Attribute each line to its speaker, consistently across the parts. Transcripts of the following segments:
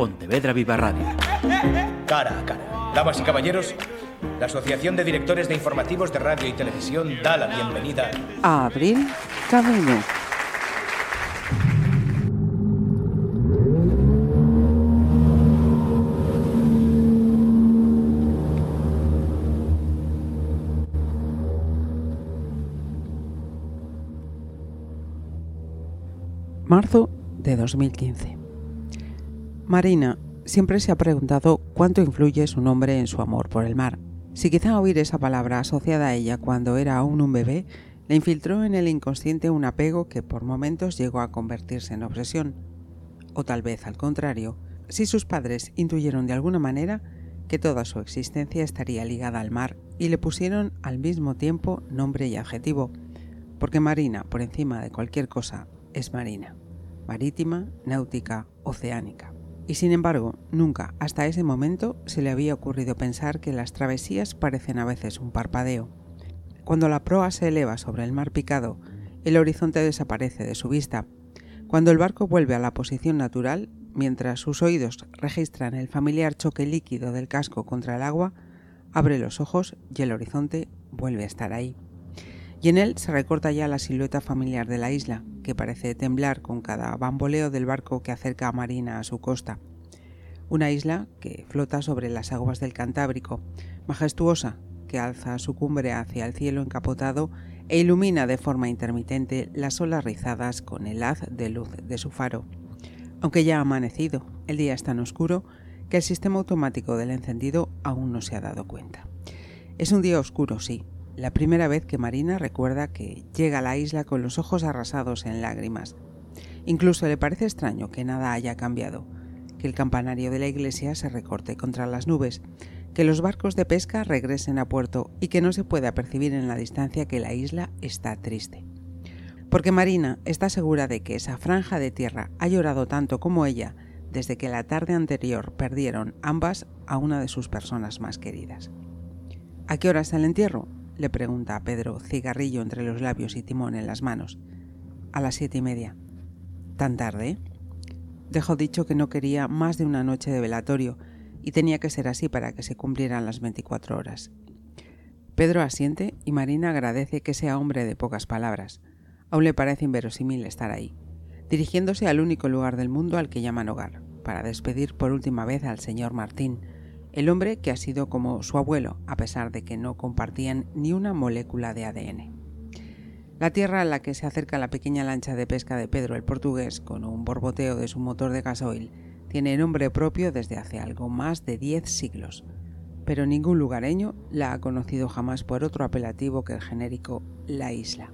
Speaker 1: Pontevedra Viva Radio.
Speaker 2: Cara a cara. Damas y caballeros, la Asociación de Directores de Informativos de Radio y Televisión da la bienvenida
Speaker 3: a Abril Camino. Marzo de 2015. Marina siempre se ha preguntado cuánto influye su nombre en su amor por el mar. Si quizá oír esa palabra asociada a ella cuando era aún un bebé le infiltró en el inconsciente un apego que por momentos llegó a convertirse en obsesión. O tal vez al contrario, si sus padres intuyeron de alguna manera que toda su existencia estaría ligada al mar y le pusieron al mismo tiempo nombre y adjetivo, porque Marina, por encima de cualquier cosa, es marina marítima, náutica, oceánica. Y sin embargo, nunca hasta ese momento se le había ocurrido pensar que las travesías parecen a veces un parpadeo. Cuando la proa se eleva sobre el mar picado, el horizonte desaparece de su vista. Cuando el barco vuelve a la posición natural, mientras sus oídos registran el familiar choque líquido del casco contra el agua, abre los ojos y el horizonte vuelve a estar ahí y en él se recorta ya la silueta familiar de la isla, que parece temblar con cada bamboleo del barco que acerca a Marina a su costa. Una isla que flota sobre las aguas del Cantábrico, majestuosa, que alza su cumbre hacia el cielo encapotado e ilumina de forma intermitente las olas rizadas con el haz de luz de su faro. Aunque ya ha amanecido, el día es tan oscuro que el sistema automático del encendido aún no se ha dado cuenta. Es un día oscuro, sí, la primera vez que Marina recuerda que llega a la isla con los ojos arrasados en lágrimas. Incluso le parece extraño que nada haya cambiado, que el campanario de la iglesia se recorte contra las nubes, que los barcos de pesca regresen a puerto y que no se pueda percibir en la distancia que la isla está triste. Porque Marina está segura de que esa franja de tierra ha llorado tanto como ella desde que la tarde anterior perdieron ambas a una de sus personas más queridas. ¿A qué hora está el entierro? Le pregunta a Pedro, cigarrillo entre los labios y timón en las manos. A las siete y media. ¿Tan tarde? Dejó dicho que no quería más de una noche de velatorio y tenía que ser así para que se cumplieran las 24 horas. Pedro asiente y Marina agradece que sea hombre de pocas palabras. Aún le parece inverosímil estar ahí, dirigiéndose al único lugar del mundo al que llaman hogar, para despedir por última vez al señor Martín, el hombre que ha sido como su abuelo, a pesar de que no compartían ni una molécula de ADN. La tierra a la que se acerca la pequeña lancha de pesca de Pedro el portugués, con un borboteo de su motor de gasoil, tiene nombre propio desde hace algo más de diez siglos, pero ningún lugareño la ha conocido jamás por otro apelativo que el genérico La Isla.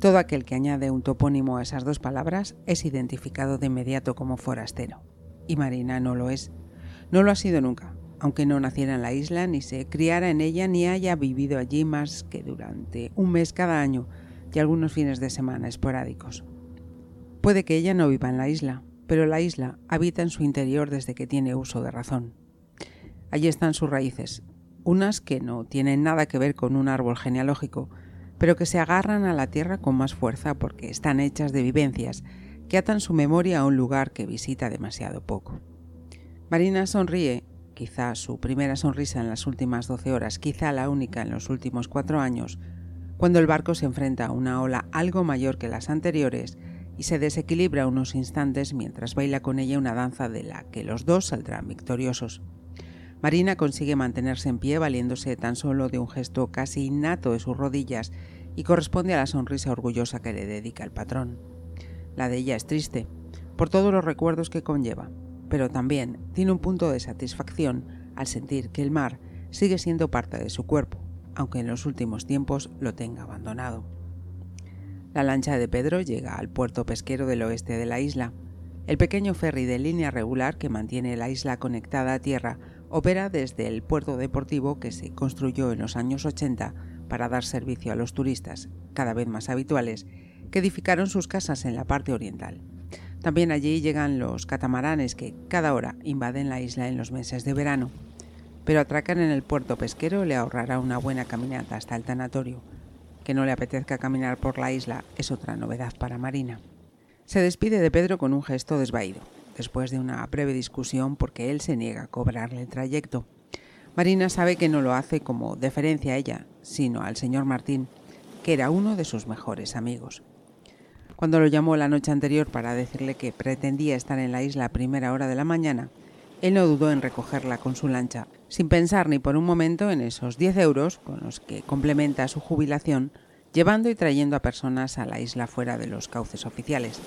Speaker 3: Todo aquel que añade un topónimo a esas dos palabras es identificado de inmediato como forastero, y Marina no lo es, no lo ha sido nunca, aunque no naciera en la isla, ni se criara en ella, ni haya vivido allí más que durante un mes cada año y algunos fines de semana esporádicos. Puede que ella no viva en la isla, pero la isla habita en su interior desde que tiene uso de razón. Allí están sus raíces, unas que no tienen nada que ver con un árbol genealógico, pero que se agarran a la tierra con más fuerza porque están hechas de vivencias que atan su memoria a un lugar que visita demasiado poco. Marina sonríe, quizá su primera sonrisa en las últimas doce horas, quizá la única en los últimos cuatro años, cuando el barco se enfrenta a una ola algo mayor que las anteriores y se desequilibra unos instantes mientras baila con ella una danza de la que los dos saldrán victoriosos. Marina consigue mantenerse en pie valiéndose tan solo de un gesto casi innato de sus rodillas y corresponde a la sonrisa orgullosa que le dedica el patrón. La de ella es triste, por todos los recuerdos que conlleva, pero también tiene un punto de satisfacción al sentir que el mar sigue siendo parte de su cuerpo, aunque en los últimos tiempos lo tenga abandonado. La lancha de Pedro llega al puerto pesquero del oeste de la isla. El pequeño ferry de línea regular que mantiene la isla conectada a tierra opera desde el puerto deportivo que se construyó en los años 80 para dar servicio a los turistas, cada vez más habituales, que edificaron sus casas en la parte oriental. También allí llegan los catamaranes que cada hora invaden la isla en los meses de verano. Pero atracar en el puerto pesquero le ahorrará una buena caminata hasta el tanatorio. Que no le apetezca caminar por la isla es otra novedad para Marina. Se despide de Pedro con un gesto desvaído. después de una breve discusión porque él se niega a cobrarle el trayecto. Marina sabe que no lo hace como deferencia a ella, sino al señor Martín, que era uno de sus mejores amigos. Cuando lo llamó la noche anterior para decirle que pretendía estar en la isla a primera hora de la mañana, él no dudó en recogerla con su lancha, sin pensar ni por un momento en esos 10 euros con los que complementa su jubilación, llevando y trayendo a personas a la isla fuera de los cauces oficiales.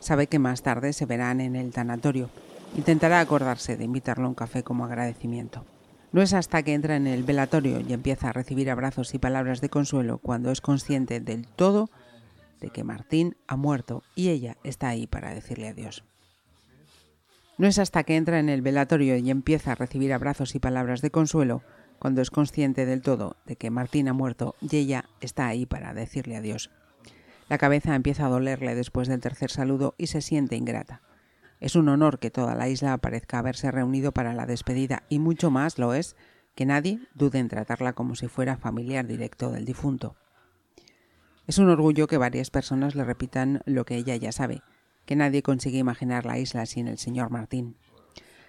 Speaker 3: Sabe que más tarde se verán en el tanatorio. Intentará acordarse de invitarlo a un café como agradecimiento. No es hasta que entra en el velatorio y empieza a recibir abrazos y palabras de consuelo cuando es consciente del todo de que Martín ha muerto y ella está ahí para decirle adiós. No es hasta que entra en el velatorio y empieza a recibir abrazos y palabras de consuelo cuando es consciente del todo de que Martín ha muerto y ella está ahí para decirle adiós. La cabeza empieza a dolerle después del tercer saludo y se siente ingrata. Es un honor que toda la isla parezca haberse reunido para la despedida y mucho más lo es que nadie dude en tratarla como si fuera familiar directo del difunto. Es un orgullo que varias personas le repitan lo que ella ya sabe, que nadie consigue imaginar la isla sin el señor Martín.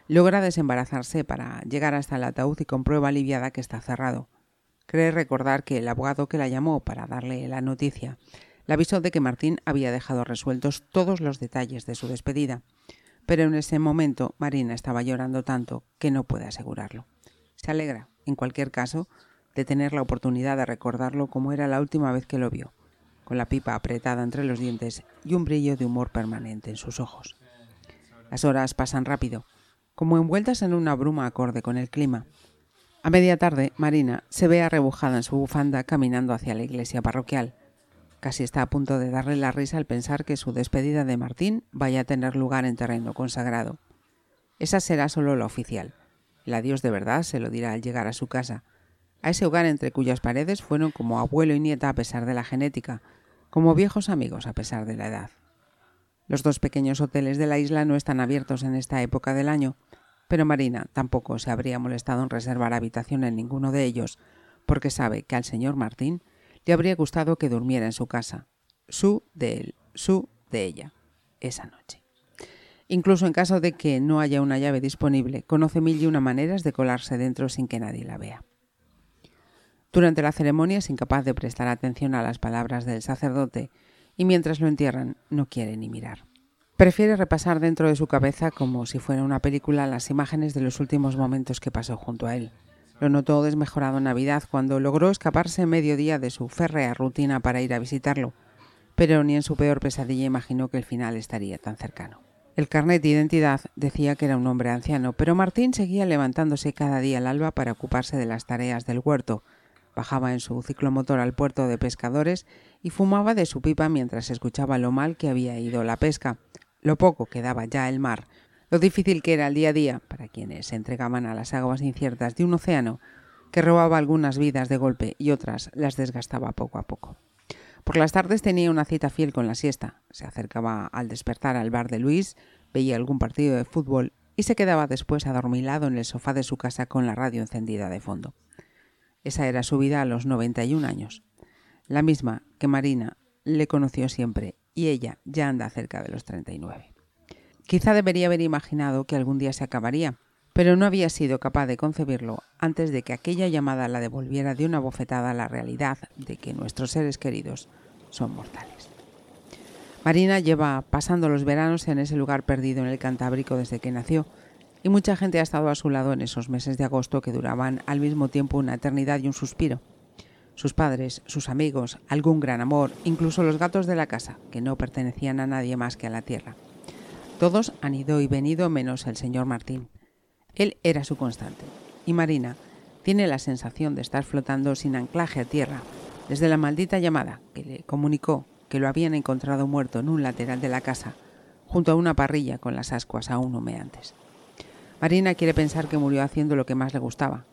Speaker 3: Logra desembarazarse para llegar hasta el ataúd y comprueba aliviada que está cerrado. Cree recordar que el abogado que la llamó para darle la noticia le avisó de que Martín había dejado resueltos todos los detalles de su despedida, pero en ese momento Marina estaba llorando tanto que no puede asegurarlo. Se alegra, en cualquier caso, de tener la oportunidad de recordarlo como era la última vez que lo vio, con la pipa apretada entre los dientes y un brillo de humor permanente en sus ojos. Las horas pasan rápido, como envueltas en una bruma acorde con el clima. A media tarde, Marina se ve arrebujada en su bufanda caminando hacia la iglesia parroquial, Casi está a punto de darle la risa al pensar que su despedida de Martín vaya a tener lugar en terreno consagrado. Esa será solo la oficial. El adiós de verdad se lo dirá al llegar a su casa, a ese hogar entre cuyas paredes fueron como abuelo y nieta a pesar de la genética, como viejos amigos a pesar de la edad. Los dos pequeños hoteles de la isla no están abiertos en esta época del año, pero Marina tampoco se habría molestado en reservar habitación en ninguno de ellos, porque sabe que al señor Martín le habría gustado que durmiera en su casa, su de él, su de ella, esa noche. Incluso en caso de que no haya una llave disponible, conoce mil y una maneras de colarse dentro sin que nadie la vea. Durante la ceremonia es incapaz de prestar atención a las palabras del sacerdote y mientras lo entierran no quiere ni mirar. Prefiere repasar dentro de su cabeza como si fuera una película las imágenes de los últimos momentos que pasó junto a él. Lo notó desmejorado en Navidad cuando logró escaparse mediodía de su férrea rutina para ir a visitarlo, pero ni en su peor pesadilla imaginó que el final estaría tan cercano. El carnet de identidad decía que era un hombre anciano, pero Martín seguía levantándose cada día al alba para ocuparse de las tareas del huerto. Bajaba en su ciclomotor al puerto de pescadores y fumaba de su pipa mientras escuchaba lo mal que había ido la pesca, lo poco que daba ya el mar, lo difícil que era el día a día para quienes se entregaban a las aguas inciertas de un océano que robaba algunas vidas de golpe y otras las desgastaba poco a poco. Por las tardes tenía una cita fiel con la siesta. Se acercaba al despertar al bar de Luis, veía algún partido de fútbol y se quedaba después adormilado en el sofá de su casa con la radio encendida de fondo. Esa era su vida a los 91 años. La misma que Marina le conoció siempre y ella ya anda cerca de los 39. Quizá debería haber imaginado que algún día se acabaría, pero no había sido capaz de concebirlo antes de que aquella llamada la devolviera de una bofetada a la realidad de que nuestros seres queridos son mortales. Marina lleva pasando los veranos en ese lugar perdido en el Cantábrico desde que nació, y mucha gente ha estado a su lado en esos meses de agosto que duraban al mismo tiempo una eternidad y un suspiro. Sus padres, sus amigos, algún gran amor, incluso los gatos de la casa, que no pertenecían a nadie más que a la tierra. Todos han ido y venido menos el señor Martín. Él era su constante. Y Marina tiene la sensación de estar flotando sin anclaje a tierra desde la maldita llamada que le comunicó que lo habían encontrado muerto en un lateral de la casa, junto a una parrilla con las ascuas aún humeantes. Marina quiere pensar que murió haciendo lo que más le gustaba,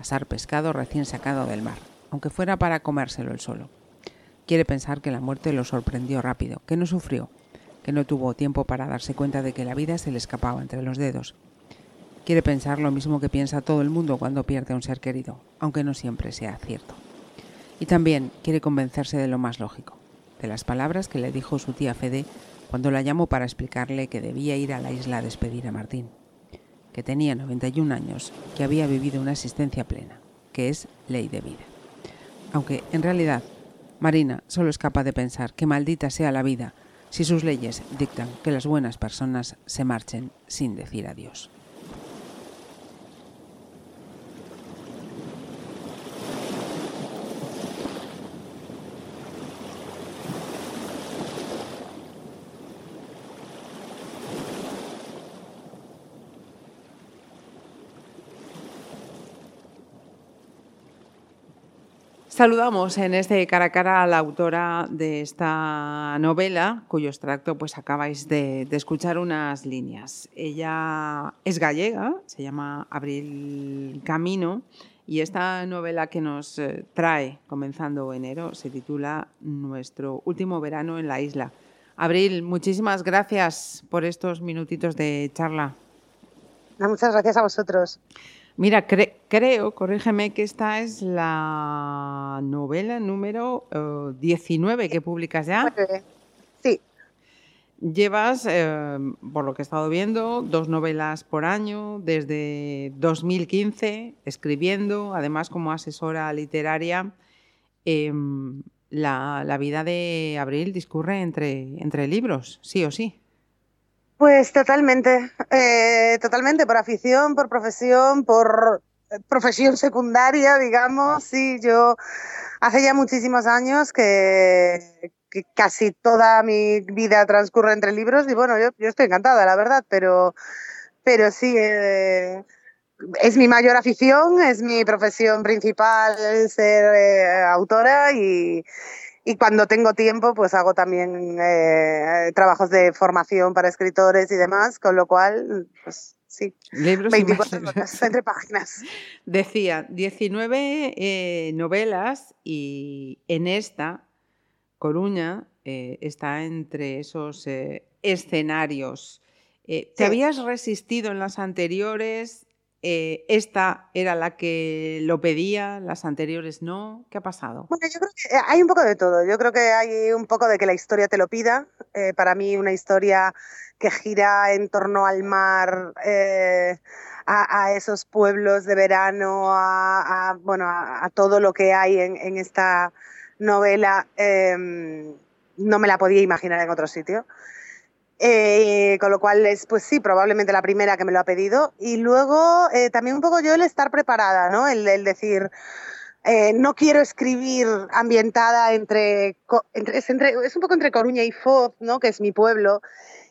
Speaker 3: asar pescado recién sacado del mar, aunque fuera para comérselo él solo. Quiere pensar que la muerte lo sorprendió rápido, que no sufrió, que no tuvo tiempo para darse cuenta de que la vida se le escapaba entre los dedos. Quiere pensar lo mismo que piensa todo el mundo cuando pierde a un ser querido, aunque no siempre sea cierto. Y también quiere convencerse de lo más lógico, de las palabras que le dijo su tía Fede cuando la llamó para explicarle que debía ir a la isla a despedir a Martín, que tenía 91 años, que había vivido una existencia plena, que es ley de vida. Aunque, en realidad, Marina solo es capaz de pensar que maldita sea la vida si sus leyes dictan que las buenas personas se marchen sin decir adiós. Saludamos en este cara a cara a la autora de esta novela, cuyo extracto pues acabáis de, escuchar unas líneas. Ella es gallega, se llama Abril Camino, y esta novela que nos eh, trae comenzando enero se titula Nuestro último verano en la isla. Abril, muchísimas gracias por estos minutitos de charla.
Speaker 1: muchas gracias a vosotros.
Speaker 3: Mira, creo, corrígeme, que esta es la novela número 19 eh, que publicas ya.
Speaker 1: Sí.
Speaker 3: Llevas, eh, por lo que he estado viendo, dos novelas por año desde 2015, escribiendo, además como asesora literaria. Em, la, la, vida de Abril discurre entre, entre libros, sí o sí.
Speaker 1: Pues totalmente, eh, totalmente, por afición, por profesión, por eh, profesión secundaria, digamos. Sí, yo hace ya muchísimos años que, casi toda mi vida transcurre entre libros y bueno, yo, estoy encantada, la verdad, pero, pero sí, eh, es mi mayor afición, es mi profesión principal ser autora y y cuando tengo tiempo, pues hago también eh, trabajos de formación para escritores y demás, con lo cual, pues sí,
Speaker 3: Libros
Speaker 1: 24 horas entre páginas.
Speaker 3: Decía, 19 eh, novelas y en esta, Coruña, eh, está entre esos escenarios. ¿Te habías resistido en las anteriores? Eh, esta era la que lo pedía, las anteriores no. ¿Qué ha pasado?
Speaker 1: Bueno, yo creo que eh, hay un poco de todo. Yo creo que hay un poco de que la historia te lo pida. Eh, para mí, una historia que gira en torno al mar, a, esos pueblos de verano, a, bueno, a, todo lo que hay en, esta novela, em, no me la podía imaginar en otro sitio. Eh, con lo cual es, pues sí, probablemente la primera que me lo ha pedido. Y luego eh, también un poco yo el estar preparada, ¿no? El, decir, eh, no quiero escribir ambientada entre, es, entre, es un poco entre Coruña y Foz, ¿no? Que es mi pueblo.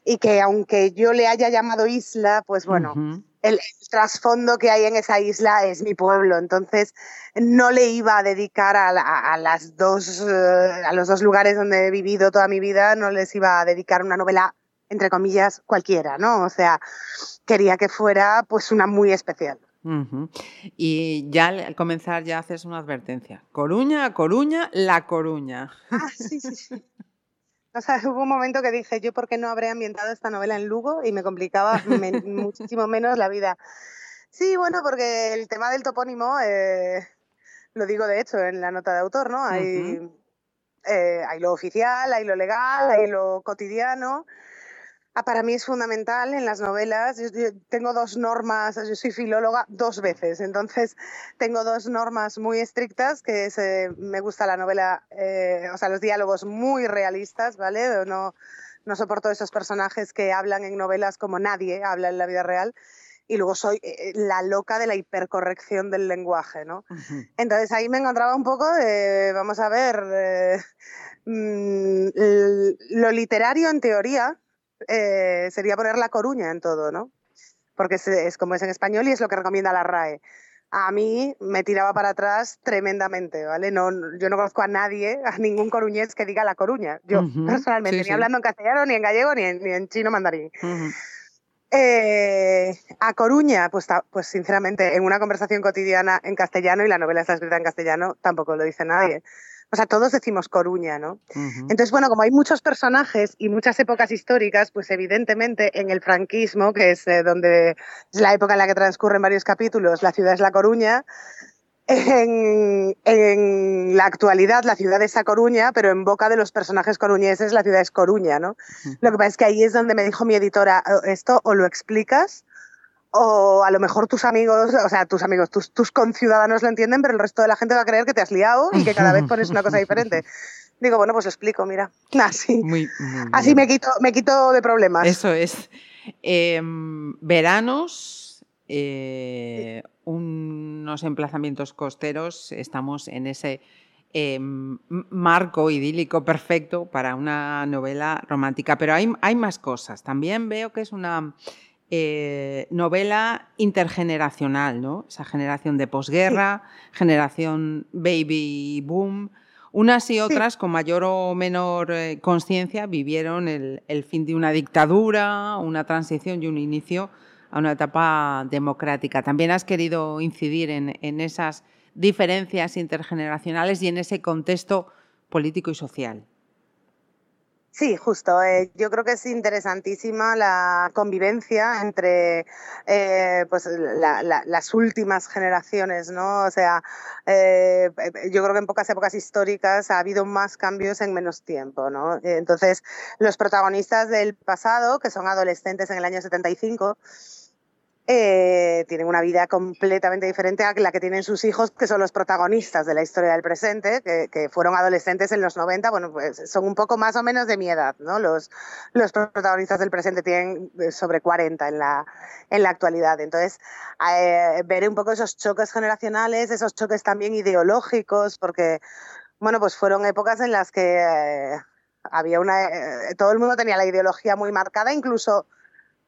Speaker 1: Y que aunque yo le haya llamado isla, pues bueno, el, trasfondo que hay en esa isla es mi pueblo. Entonces no le iba a dedicar a, a las dos, a los dos lugares donde he vivido toda mi vida, no les iba a dedicar una novela entre comillas, cualquiera, ¿no? O sea, quería que fuera pues una muy especial.
Speaker 3: Y ya al comenzar ya haces una advertencia. Coruña, Coruña, La Coruña.
Speaker 1: Ah, sí, sí, sí. O sea, hubo un momento que dije, yo por qué no habré ambientado esta novela en Lugo y me complicaba muchísimo menos la vida. Sí, bueno, porque el tema del topónimo, eh, lo digo de hecho en la nota de autor, ¿no? Hay, eh, hay lo oficial, hay lo legal, hay lo cotidiano. Ah, para mí es fundamental en las novelas. Yo, tengo dos normas, yo soy filóloga dos veces, entonces tengo dos normas muy estrictas, que es, eh, me gusta la novela, eh, o sea, los diálogos muy realistas, ¿vale? No, no soporto esos personajes que hablan en novelas como nadie habla en la vida real. Y luego soy eh, la loca de la hipercorrección del lenguaje, ¿no? Entonces ahí me encontraba un poco de, vamos a ver, mm, lo literario en teoría, eh, sería poner La Coruña en todo, ¿no? Porque es, como es en español y es lo que recomienda la RAE. A mí me tiraba para atrás tremendamente, ¿vale? No, yo no conozco a nadie, a ningún coruñés que diga La Coruña. Yo, personalmente, ni hablando en castellano, ni en gallego, ni en, chino mandarín. Eh, a Coruña, pues, pues sinceramente, en una conversación cotidiana en castellano, y la novela está escrita en castellano, tampoco lo dice nadie. O sea, todos decimos Coruña, ¿no? Entonces, bueno, como hay muchos personajes y muchas épocas históricas, pues evidentemente en el franquismo, que es eh, donde es la época en la que transcurren varios capítulos, la ciudad es La Coruña, En, en, la actualidad la ciudad es A Coruña, pero en boca de los personajes coruñeses la ciudad es Coruña, ¿no? Lo que pasa es que ahí es donde me dijo mi editora, oh, esto o lo explicas o a lo mejor tus amigos, o sea, tus amigos, tus, tus conciudadanos lo entienden, pero el resto de la gente va a creer que te has liado y que cada vez pones una cosa diferente. Digo, bueno, pues lo explico, mira. Así, muy, así me, quito, me quito de problemas.
Speaker 3: Eso es. Em, veranos, eh, unos emplazamientos costeros, estamos en ese em, marco idílico perfecto para una novela romántica, pero hay, hay más cosas. También veo que es una eh, novela intergeneracional, ¿no? Esa generación de posguerra, generación baby boom. Unas y otras, con mayor o menor eh, conciencia, vivieron el, fin de una dictadura, una transición y un inicio a una etapa democrática. También has querido incidir en, esas diferencias intergeneracionales y en ese contexto político y social.
Speaker 1: Sí, justo. Eh, yo creo que es interesantísima la convivencia entre eh, pues, las últimas generaciones, ¿no? O sea, eh, yo creo que en pocas épocas históricas ha habido más cambios en menos tiempo, ¿no? Entonces, los protagonistas del pasado, que son adolescentes en el año 75, eh, tienen una vida completamente diferente a la que tienen sus hijos, que son los protagonistas de la historia del presente, que, fueron adolescentes en los 90, bueno, pues son un poco más o menos de mi edad, ¿no? Los, los protagonistas del presente tienen eh, sobre 40 en la, en la actualidad. Entonces, eh, ver un poco esos choques generacionales, esos choques también ideológicos, porque, bueno, pues fueron épocas en las que había una... todo el mundo tenía la ideología muy marcada, incluso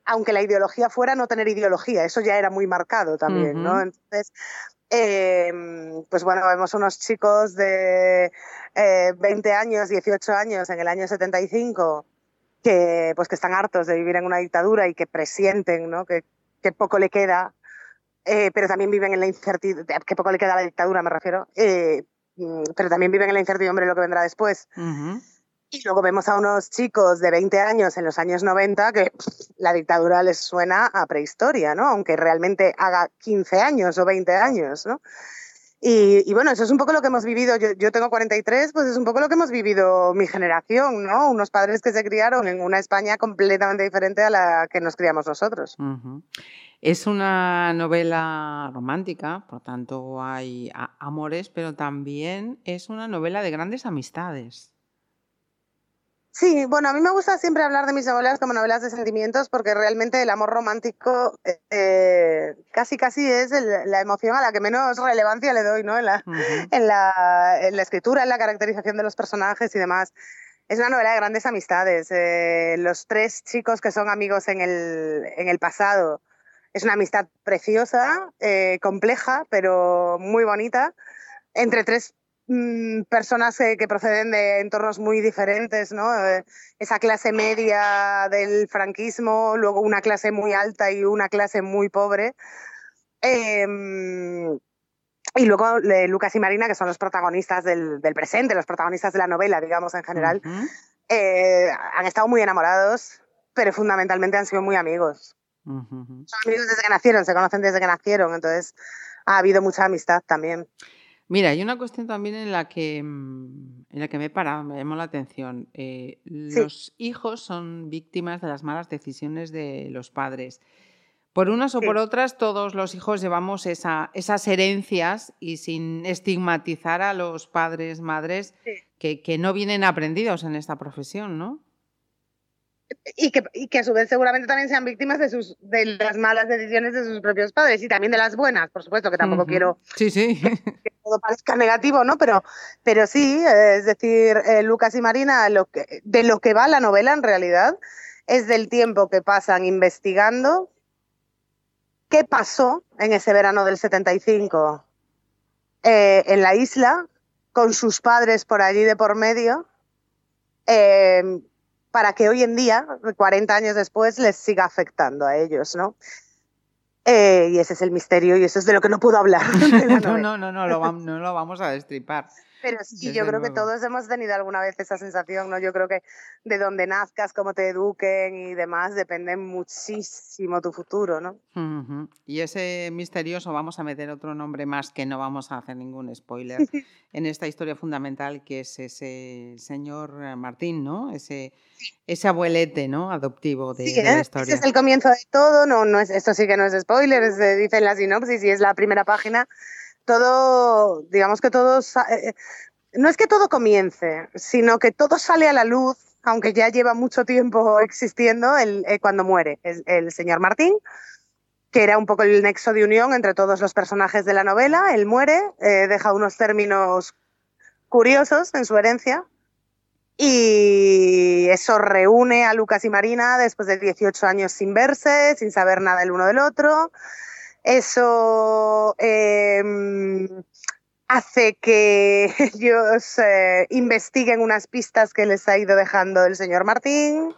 Speaker 1: aunque la ideología fuera no tener ideología, eso ya era muy marcado también, ¿no? Entonces, em, pues bueno, vemos unos chicos de 20 eh, años, 18 años en el año 75 que, pues que están hartos de vivir en una dictadura y que presienten ¿no? que, poco le queda, eh, pero también viven en la incertidumbre, que poco le queda a la dictadura, me refiero, eh, mm, pero también viven en la incertidumbre de lo que vendrá después. Y luego vemos a unos chicos de 20 años en los años 90 que la dictadura les suena a prehistoria, ¿no? Aunque realmente haga 15 años o 20 años, ¿no? Y, bueno, eso es un poco lo que hemos vivido. Yo, yo, tengo 43, pues es un poco lo que hemos vivido mi generación, ¿no? Unos padres que se criaron en una España completamente diferente a la que nos criamos nosotros.
Speaker 3: Es una novela romántica, por tanto hay amores, pero también es una novela de grandes amistades.
Speaker 1: Sí, bueno, a mí me gusta siempre hablar de mis novelas como novelas de sentimientos porque realmente el amor romántico eh, casi casi es la emoción a la que menos relevancia le doy, ¿no? En la, en, la, en la, escritura, en la caracterización de los personajes y demás. Es una novela de grandes amistades. Eh, los tres chicos que son amigos en el, en el pasado. Es una amistad preciosa, eh, compleja, pero muy bonita entre tres Mm, personas que, proceden de entornos muy diferentes, ¿no? Eh, esa clase media del franquismo, luego una clase muy alta y una clase muy pobre. Em, y luego Lucas y Marina, que son los protagonistas del, presente, los protagonistas de la novela, digamos, en general, eh, han estado muy enamorados, pero fundamentalmente han sido muy amigos. Son amigos desde que nacieron, se conocen desde que nacieron, entonces ha habido mucha amistad también.
Speaker 3: Mira, hay una cuestión también en la que, mm, en la que me he parado, me llamó la atención. Eh, los hijos son víctimas de las malas decisiones de los padres. Por unas o por otras, todos los hijos llevamos esas herencias y sin estigmatizar a los padres, madres, que, que no vienen aprendidos en esta profesión, ¿no?
Speaker 1: Y que, y que a su vez seguramente también sean víctimas de, sus, de las malas decisiones de sus propios padres y también de las buenas, por supuesto, que tampoco quiero
Speaker 3: sí, sí.
Speaker 1: Que, todo parezca negativo, ¿no? Pero, pero sí, es decir, eh, Lucas y Marina, lo que, de lo que va la novela en realidad es del tiempo que pasan investigando qué pasó en ese verano del 75 eh, en la isla, con sus padres por allí de por medio. Eh, para que hoy en día, 40 años después, les siga afectando a ellos, ¿no? Eh, y ese es el misterio y eso es de lo que no puedo hablar.
Speaker 3: no, no, no, no lo, no lo vamos a destripar.
Speaker 1: Pero sí, yo creo que todos hemos tenido alguna vez esa sensación, ¿no? Yo creo que de donde nazcas, cómo te eduquen y demás, depende muchísimo tu futuro, ¿no?
Speaker 3: Y ese misterioso, vamos a meter otro nombre más que no vamos a hacer ningún spoiler en esta historia fundamental que es ese señor eh, Martín, ¿no? Ese, ese abuelete, ¿no? Adoptivo de, la historia.
Speaker 1: Ese es el comienzo de todo, no, no es, esto sí que no es spoiler, se dice en la sinopsis y es la primera página todo, digamos que todo, eh, no es que todo comience, sino que todo sale a la luz, aunque ya lleva mucho tiempo existiendo, el, eh, cuando muere el, señor Martín, que era un poco el nexo de unión entre todos los personajes de la novela. Él muere, eh, deja unos términos curiosos en su herencia, y eso reúne a Lucas y Marina después de 18 años sin verse, sin saber nada el uno del otro. Eso em, hace que ellos eh, investiguen unas pistas que les ha ido dejando el señor Martín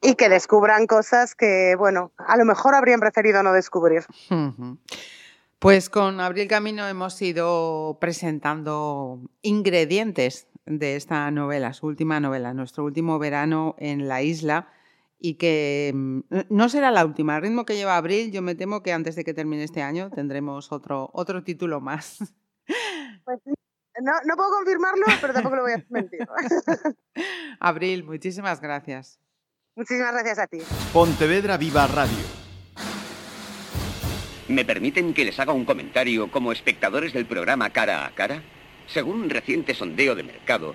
Speaker 1: y que descubran cosas que, bueno, a lo mejor habrían preferido no descubrir.
Speaker 3: Pues con Abril Camino hemos ido presentando ingredientes de esta novela, su última novela, nuestro último verano en la isla y que mm, no será la última. Al ritmo que lleva abril, yo me temo que antes de que termine este año tendremos otro, otro título más.
Speaker 1: Pues no, no puedo confirmarlo, pero tampoco lo voy a mentir.
Speaker 3: Abril, muchísimas gracias.
Speaker 1: Muchísimas gracias a ti.
Speaker 4: Pontevedra Viva Radio.
Speaker 5: ¿Me permiten que les haga un comentario como espectadores del programa Cara a Cara? Según un reciente sondeo de mercado,